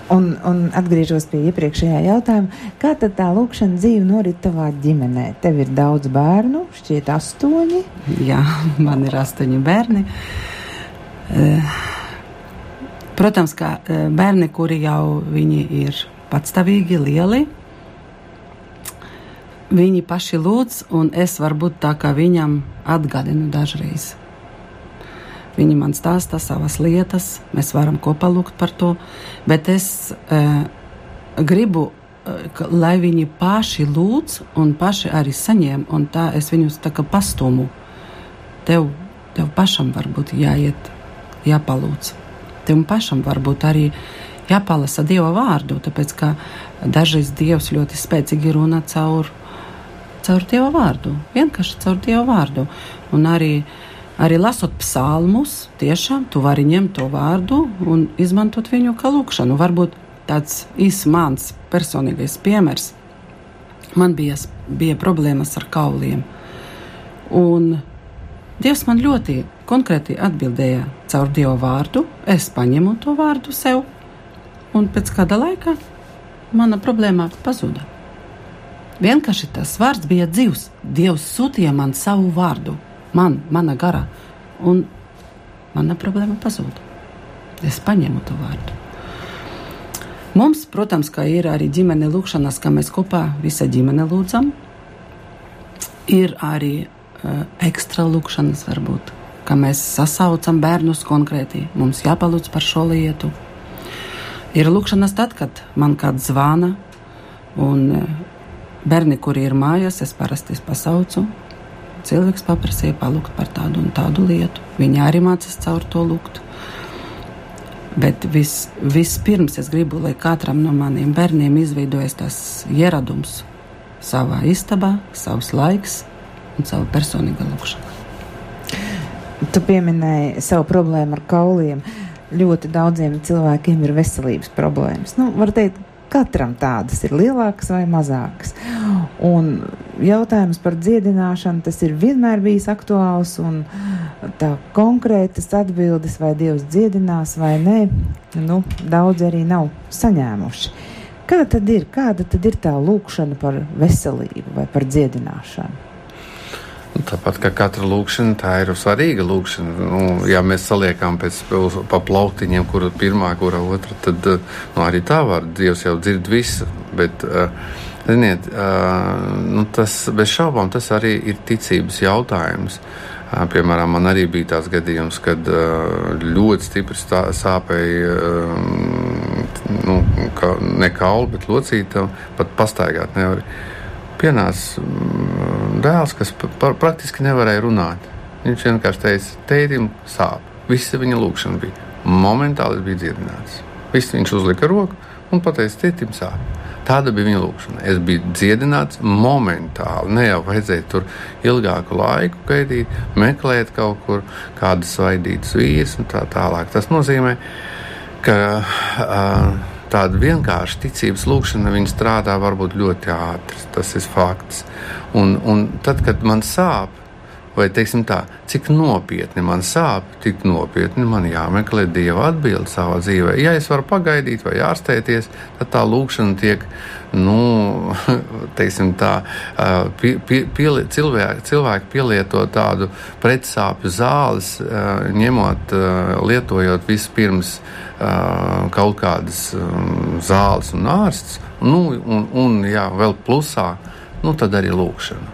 Un, un atgriežos pie iepriekšējā jautājuma, kā tad tā lūkšana dzīve norit tavā ģimenē? Tev ir daudz bērnu, šķiet astoņi. Jā, man ir astoņi bērni. Eh, protams, ka eh, bērni, kuri jau ir patstāvīgi, lieli, viņi paši lūdz, un es varbūt tā kā viņam atgādinu dažreiz. Viņi man stāsta savas lietas, mēs varam kopā lūgt par to, bet es uh, gribu, ka, lai viņi paši lūdz un paši arī saņem, un tā es viņus tā kā pastumu. Tev, tev pašam varbūt jāiet, jāpalūdz. Tev pašam varbūt arī jāpalasa Dieva vārdu, tāpēc ka dažreiz Dievs ļoti spēcīgi runā caur, caur Dieva vārdu, vienkārši caur Dieva vārdu. Un arī uh, Arī lasot psalmus, tiešām tu vari ņemt to vārdu un izmantot viņu kā lūkšanu. Varbūt tāds īsts mans personīgais piemērs. Man bija, bija problēmas ar kauliem. Un Dievs man ļoti konkrēti atbildēja caur Dieva vārdu. Es paņēmu to vārdu sev, un pēc kāda laika mana problēma pazuda. Vienkārši tas vārds bija dzīvs. Dievs sūtīja man savu vārdu, man, mana gara, un mana problēma pazuda. Es paņēmu to vārdu. Mums, protams, ka ir arī ģimene lūkšanas, kā mēs kopā visa ģimene lūdzam. Ir arī uh, ekstra lūkšanas, varbūt, ka mēs sasaucam bērnus konkrēti. Mums jāpalūdz par šo lietu. Ir lūkšanas tad, kad man kāds zvana, un uh, bērni, kuri ir mājās, es parasti pasaucu. Cilvēks paprasīja palūgt par tādu un tādu lietu. Viņi arī mācās caur to lūgt. Bet vis, vispirms es gribu, lai katram no maniem bērniem izveidojas tas ieradums savā istabā, savs laiks un sava personīga lūkšana. Tu pieminēji savu problēmu ar kauliem. Ļoti daudziem cilvēkiem ir veselības problēmas. Nu, var teikt, Katram tādas ir lielākas vai mazākas. Un jautājums par dziedināšanu tas ir vienmēr bijis aktuāls, tā konkrētas atbildes, vai Dievs dziedinās vai nē, nu, daudz arī nav saņēmuši. Kā tad ir, kāda tad ir tā lūkšana par veselību vai par dziedināšanu? Tāpat kā katra lūkšana, tā ir svarīga lūkšana. Nu, ja mēs saliekam pēc pa plautiņiem, kura pirmā, kura otra, tad nu, arī tā var. Dievs jau dzird visu. Bet, ziniet, nu, tas bez šaubām tas arī ir ticības jautājums. Piemēram, man arī bija tāds gadījums, kad ļoti stipri sāpēja nu, ne kaulu, bet locītavu, pat pastaigāt nevarēja pienāca mm, dēls, kas praktiski nevarēja runāt. Viņš vienkārši teica, tētim sāp. Visa viņa lūkšana bija. Momentāli bija dziedināts. Viss viņš uzlika roku un pateica, tētim sāp. Tāda bija viņa lūkšana. Es biju dziedināts momentāli. Ne jau vajadzēja tur ilgāku laiku gaidīt, meklēt kaut kur kādas svaidītas vīrus un tā tālāk. Tas nozīmē, ka uh, tāda vienkārša ticības lūkšana, viņa strādā varbūt ļoti ātri. Tas ir fakts. Un, un tad, kad man sāp, vai teiksim tā, cik nopietni man sāp, tik nopietni man jāmeklē dieva atbilde savā dzīvē. Ja es varu pagaidīt vai ārstēties, tad tā lūkšana tiek, nu, teiksim tā, pie, pie, cilvēki, cilvēki pielieto tādu pretsāpju zāles, ņemot, lietojot vispirms kaut kādas zāles un ārsts, nu, un, un jā, vēl plusā, nu, tad arī lūkšana.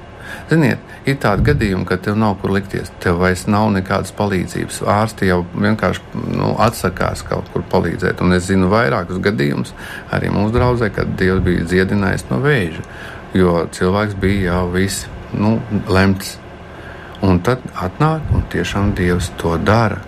Ziniet, ir tādi gadījumi, ka tev nav kur likties, tev vairs nav nekādas palīdzības. Ārsti jau vienkārši nu, atsakās kaut kur palīdzēt. Un es zinu vairākus gadījumus arī mūsu draudzē, kad Dievs bija dziedinājis no vēža, jo cilvēks bija jau viss nu, lemts. Un tad atnāk un tiešām Dievs to dara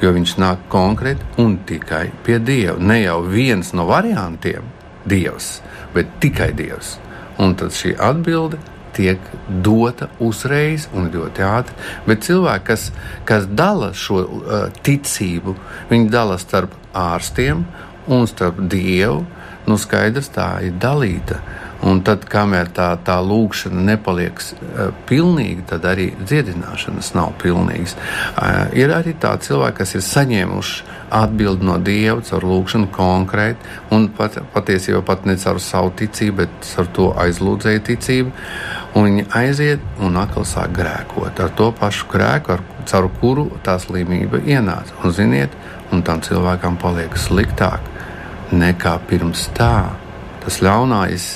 jo viņš nāk konkrēti un tikai pie Dieva. Ne jau viens no variantiem - Dievs, bet tikai Dievs. Un tad šī atbilde tiek dota uzreiz un ļoti ātri. Bet cilvēki, kas, kas dala šo uh, ticību, viņi dala starp ārstiem un starp Dievu. Nu, skaidrs, tā ir dalīta. Un tad, kamēr tā, tā lūkšana nepaliek uh, pilnīga, tad arī dziedināšanas nav pilnīgas. Uh, ir arī tādi cilvēki, kas ir saņēmuši atbildi no Dieva caur lūkšanu konkrēti, un pat, patiesībā pat ne caur savu ticību, bet caur to aizlūdzēju ticību. Un viņi aiziet un atkal sāk grēkot ar to pašu grēku, ar, caur kuru tā slimība ienāca. Un, ziniet, un tam cilvēkam paliek sliktāk nekā pirms tā. Tas ļaunais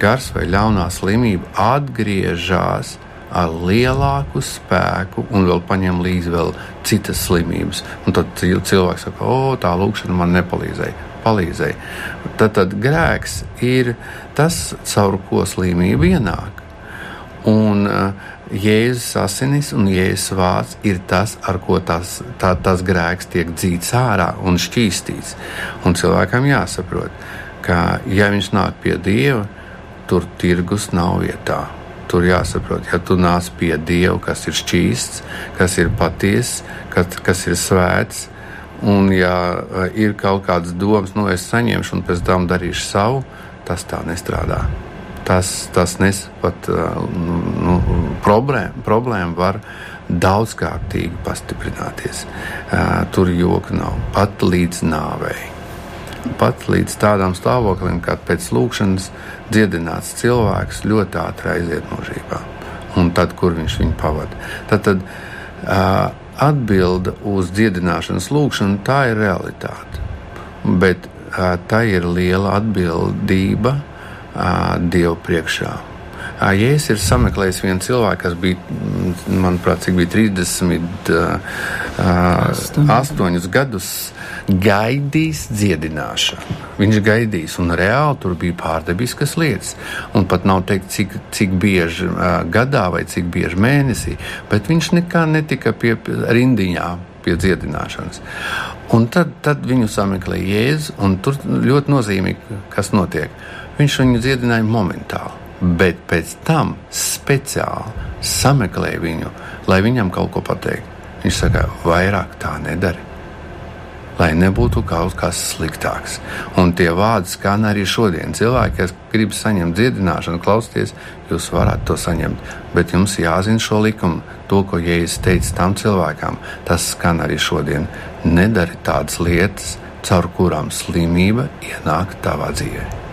gars vai ļaunā slimība atgriežas ar lielāku spēku un vēl paņem līdzi vēl citas slimības. Un tad cilvēks saka, o, tā lūkšana man nepalīdzēja. Palīdzēja. Tad, tad grēks ir tas, caur ko slimība ienāk. Un uh, Jēzus asinis un Jēzus vārds ir tas, ar ko tas, tā, tas grēks tiek dzīts ārā un šķīstīts. Un cilvēkam jāsaprot, ka, ja viņš nāk pie Dieva, tur tirgus nav vietā. Tur jāsaprot, ja tu nāc pie Dieva, kas ir šķīsts, kas ir patiess, kas, kas ir svēts, un ja eh, ir kaut kādas domas, nu es saņemšu un pēc tam darīšu savu, tas tā nestrādā. Tas, tas nes pat eh, nu, problēma, problēma var daudzkārtīgi pastiprināties. Uh, tur joka nav pat līdz nāvei. pat līdz tādam stāvoklim, kad pēc lūkšanas dziedināts cilvēks ļoti ātri aiziet mūžībā. Un tad, kur viņš viņu pavada? Tad, tad uh, atbilde uz dziedināšanas lūgšanu, tā ir realitāte. Bet uh, tā ir liela atbildība uh, Dievu priekšā. Jēzus ir sameklējis vienu cilvēku, kas bija, mm, manuprāt, bija 38 gadus, gaidījis dziedināšanu. Viņš gaidījis, un reāli tur bija pārdabiskas lietas. Un pat nav teikt, cik, cik bieži gadā vai cik bieži mēnesī, bet viņš nekā netika pie rindiņā pie dziedināšanas. Un tad, tad viņu sameklēja Jēzus, un tur ļoti nozīmīgi, kas notiek. Viņš viņu dziedināja momentāli bet pēc tam speciāli sameklē viņu, lai viņam kaut ko pateiktu. Viņš saka, vairāk tā nedara. Lai nebūtu kaut kas sliktāks. Un tie vārdi skan arī šodien. Cilvēki, kas grib saņemt dziedināšanu, klausieties, jūs varat to saņemt. Bet jums jāzina šo likumu, to, ko Jēzus teica tam cilvēkam. Tas skan arī šodien. Nedari tādas lietas, caur kurām slimība ienāk tavā dzīvēm.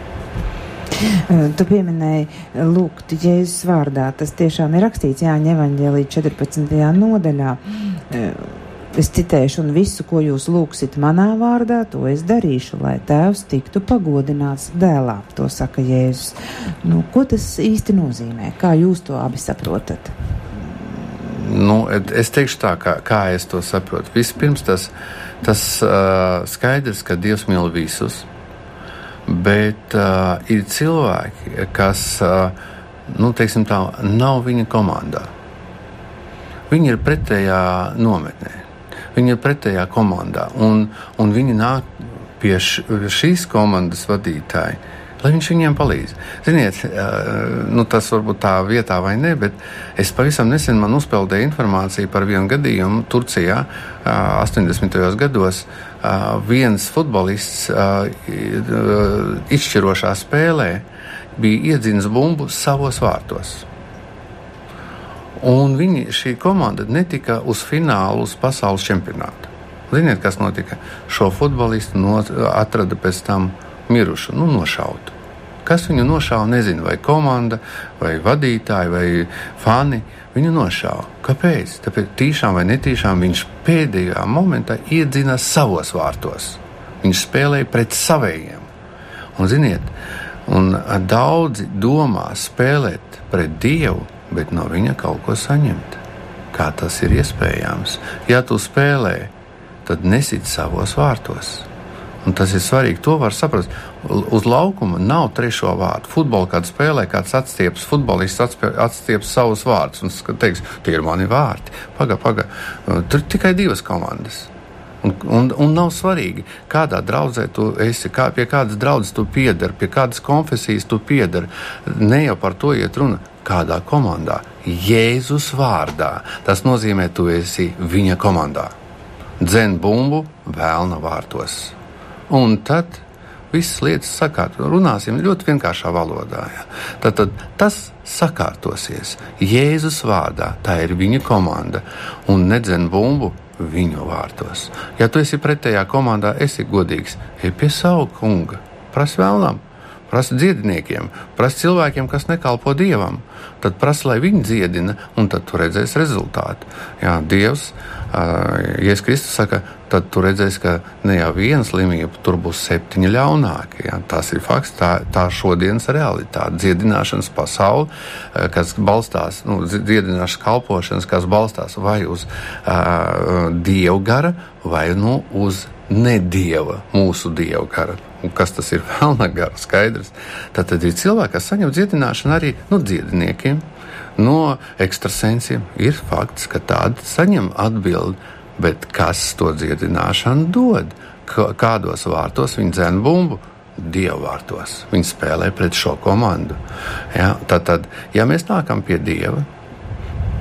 Tu pieminēji, lūgt Jēzus vārdā. Tas tiešām ir rakstīts Jāņa evaņģēlī 14. nodaļā. Es citēšu, un visu, ko jūs lūgsiet manā vārdā, to es darīšu, lai tēvs tiktu pagodināts dēlā. To saka Jēzus. Nu, ko tas īsti nozīmē? Kā jūs to abi saprotat? Nu, es teikšu tā, kā, kā es to saprotu. Vispirms tas, tas uh, skaidrs, ka Dievs mīl visus bet uh, ir cilvēki, kas uh, nu, tā, nav viņa komandā. Viņi ir pretējā nometnē, viņi ir pretējā komandā, un, un viņi nāk pie š, šīs komandas vadītāja, lai viņš viņiem palīdz. Ziniet, uh, nu, tas varbūt tā vietā vai ne, bet es pavisam nesen man uzpeldēju informāciju par vienu gadījumu Turcijā uh, 80. gados. Uh, viens futbolists izšķirošā spēlē bija iedzinis bumbu savos vārtos. Un viņi, šī komanda netika uz finālu, uz pasaules čempionātu. Ziniet, kas notika? Šo futbolistu no, atrada pēc tam mirušu, nu, nošautu. Kas viņu nošāva, nezinu, vai komanda, vai vadītāji, vai fani. Viņu nošāva. Kāpēc? Tāpēc tīšām vai netīšām viņš pēdējā momentā iedzina savos vārtos. Viņš spēlēja pret savējiem. Un, ziniet, un daudzi domā spēlēt pret Dievu, bet no viņa kaut ko saņemt. Kā tas ir iespējams? Ja tu spēlē, tad nesit savos vārtos. Un tas ir svarīgi. To var saprast. Uz laukuma nav trešo vārdu. Futbolā kāda spēlē, kāds atstieps, futbolists atstieps savus vārdus un teiks, tie ir mani vārdi. Pagaidi, pagaidi. Tur ir tikai divas komandas. Un, un, un nav svarīgi, kādā draudzē tu esi, kā, pie kādas draudzes tu piedari, pie kādas konfesijas tu piedari. Ne jau par to iet runa. Kādā komandā? Jēzus vārdā. Tas nozīmē, tu esi viņa komandā. Dzen bumbu vēlna vārtos. Un tad visas lietas sakārtot. Runāsim ļoti vienkāršā valodā. Ja. Tad, tad tas sakārtosies Jēzus vārdā. Tā ir viņa komanda. Un nedzen bumbu viņu vārtos. Ja tu esi pretējā komandā, esi godīgs. Ej pie savu kunga, prasa vēlam. Prasa dziedniekiem, prasa cilvēkiem, kas nekalpo dievam. Tad prasa, lai viņi dziedina, un tad tu redzēsi rezultātu. Jā, Dievs, Jēzus Kristus saka, tad tu redzēsi, ka ne jau viena slimība, tur būs septiņi ļaunākie. Ja? Tas ir fakts, tā, tā šodienas realitāte. Dziedināšanas pasaule, kas balstās, nu, dziedināšanas kalpošanas, kas balstās vai uz uh, dievgara, vai nu, uz nedieva, mūsu dievgara kas tas ir vēlna gara, skaidrs. Tad, tad ir cilvēki, kas saņem dziedināšanu arī no dziediniekiem, no ekstrasensiem. Ir fakts, ka tādi saņem atbildi, bet kas to dziedināšanu dod? Kādos vārtos viņi dzēna bumbu? Dievu vārtos. Viņi spēlē pret šo komandu. Ja? Tad, tad, ja mēs nākam pie Dieva,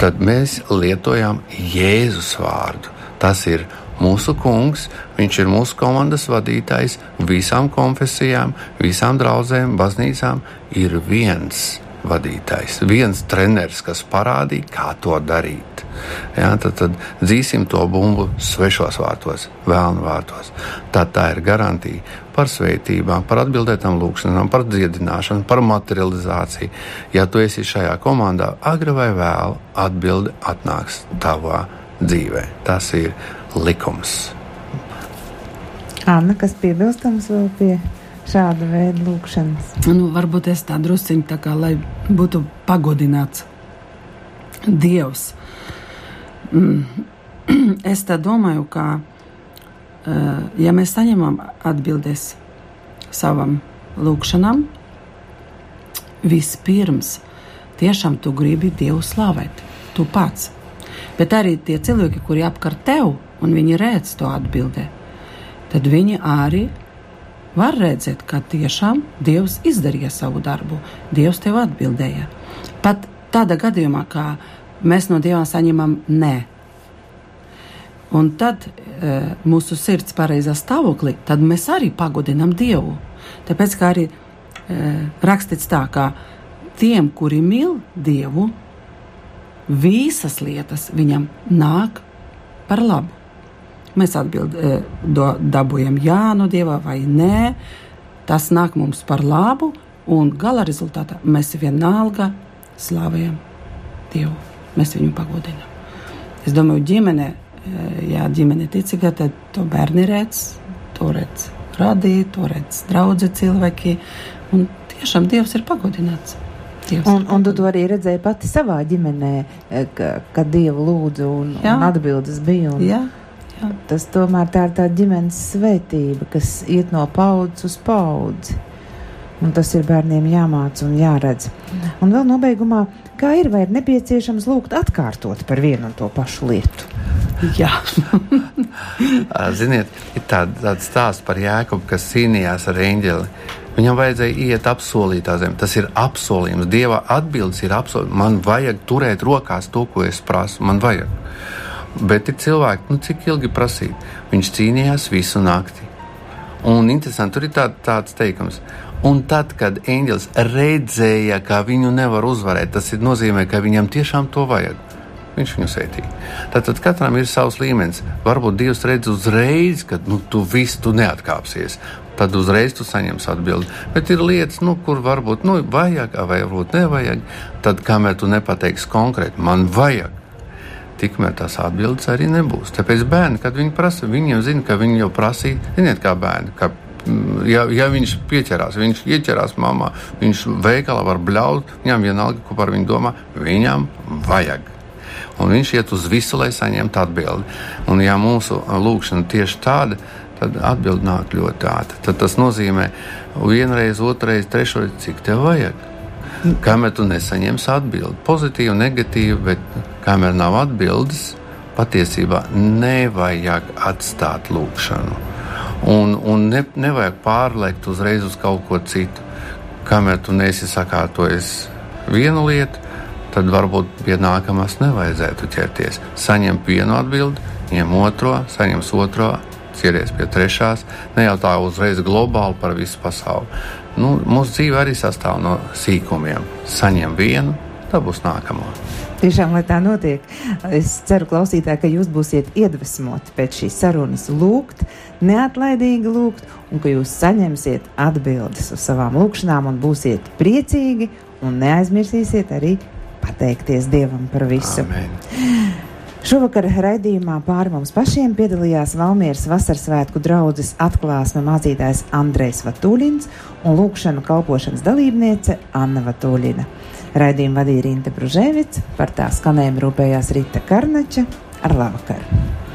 tad mēs lietojam Jēzus vārdu. Tas ir mūsu kungs, viņš ir mūsu komandas vadītājs visām konfesijām, visām draudzēm, baznīcām. Ir viens vadītājs, viens treneris, kas parādīja, kā to darīt. Ja, tad, tad dzīsim to bumbu svešos vārtos, vēlnu vārtos. Tad tā ir garantija par svētībām, par atbildētām lūkšanām, par dziedināšanu, par materializāciju. Ja tu esi šajā komandā, agri vai vēlu, atbildi atnāks tavā dzīvē. Tas ir likums. Anna, kas piebilstams vēl pie šāda veida lūkšanas? Nu, varbūt es tā drusciņi tā kā, lai būtu pagodināts Dievs. Mm. Es tā domāju, ka, uh, ja mēs saņemam atbildes savam lūkšanam, vispirms tiešām tu gribi Dievu slavēt, tu pats. Bet arī tie cilvēki, kuri apkārt tev, un viņi redz to atbildē, tad viņi arī var redzēt, ka tiešām Dievs izdarīja savu darbu, Dievs tev atbildēja. Pat tādā gadījumā, kā mēs no Dieva saņemam nē. Un tad e, mūsu sirds pareizā stāvoklī, tad mēs arī pagodinam Dievu. Tāpēc kā arī e, rakstīts tā, ka tiem, kuri mīl Dievu, visas lietas viņam nāk par labu. Mēs atbildam, e, dabūjam jā no Dieva vai nē. Tas nāk mums par labu, un gala rezultātā mēs vienalga slavējam Dievu. Mēs viņu pagodinām. Es domāju, ģimene, eh, ja ģimene ticīga, tad to bērni redz, to redz radīja, to redz draugi cilvēki. Un tiešām Dievs ir pagodināts. Dievs un, un tu arī redzēji pati savā ģimenē, eh, ka, kad Dievu lūdzu un, jā. un atbildes bija. Un... Jā. Jā. Tas tomēr tā ir tā ģimenes svētība, kas iet no paudzes uz paudzi. Un tas ir bērniem jāmāca un jāredz. Un vēl nobeigumā, kā ir, vai ir nepieciešams lūgt atkārtot par vienu un to pašu lietu? Jā, ziniet, ir tāda, tāds stāsts par Jēkabu, kas cīnījās ar eņģeli. Viņam vajadzēja iet apsolītā zemē. Tas ir apsolījums. Dieva atbildes ir apsolījums. Man vajag turēt rokās to, ko es prasu. Man vajag. Bet ir cilvēki, nu, cik ilgi prasīt. Viņš cīnījās visu nakti. Un interesanti, tur ir tā, tāds teikums. Un tad, kad eņģelis redzēja, ka viņu nevar uzvarēt, tas nozīmē, ka viņam tiešām to vajag. Viņš viņu sētīja. Tad, tad katram ir savs līmenis. Varbūt Dievs redz uzreiz, ka nu, tu visu tu neatkāpsies. Tad uzreiz tu saņemsi atbildi. Bet ir lietas, nu, kur varbūt nu, vajag, vai varbūt nevajag. Tad, kamēr tu nepateiksi konkrēti, man vajag, tikmēr tās atbildes arī nebūs. Tāpēc bērni, kad viņi prasa, viņi jau zina, ka viņi jau prasīja, ziniet, kā bērni. Kā ja, ja viņš pieķerās, viņš ieķerās mamā, viņš veikalā var bļaut, viņam vienalga, ko par viņu domā, viņam vajag. Un viņš iet uz visu, lai saņemtu atbildi. Un, ja mūsu lūkšana tieši tāda, tad atbildi nāk ļoti ātri. Tad tas nozīmē vienreiz, otrreiz, trešreiz, cik tev vajag. Kamēr tu nesaņemsi atbildi, pozitīvu, negatīvu, bet kamēr nav atbildes, patiesībā nevajag atstāt lūkšanu. Un, un ne, nevajag pārliekt uzreiz uz kaut ko citu. Kamēr tu nesi sakārtojis vienu lietu, tad varbūt pie nākamās nevajadzētu ķerties. Saņem vienu atbildi, ņem otro, saņem otro, ķeries pie trešās. Ne jau tā uzreiz globāli par visu pasauli. Nu, mūsu dzīve arī sastāv no sīkumiem. Saņem vienu, tad būs nākamā. Tiešām, lai tā notiek, es ceru, klausītāji, ka jūs būsiet iedvesmoti pēc šīs sarunas lūgt, neatlaidīgi lūgt, un ka jūs saņemsiet atbildes uz savām lūgšanām un būsiet priecīgi un neaizmirsīsiet arī pateikties Dievam par visu. Amen. Šovakar raidījumā pāri mums pašiem piedalījās Valmieras vasarsvētku draudzes atklāsme mācītājs Andrejs Vatūļins un lūkšanu kalpošanas dalībniece Anna Vatūļina. Raidījumu vadīja Rīta Bružēvica, par tā skanējumu rūpējās Rīta Karnača ar labvakaru!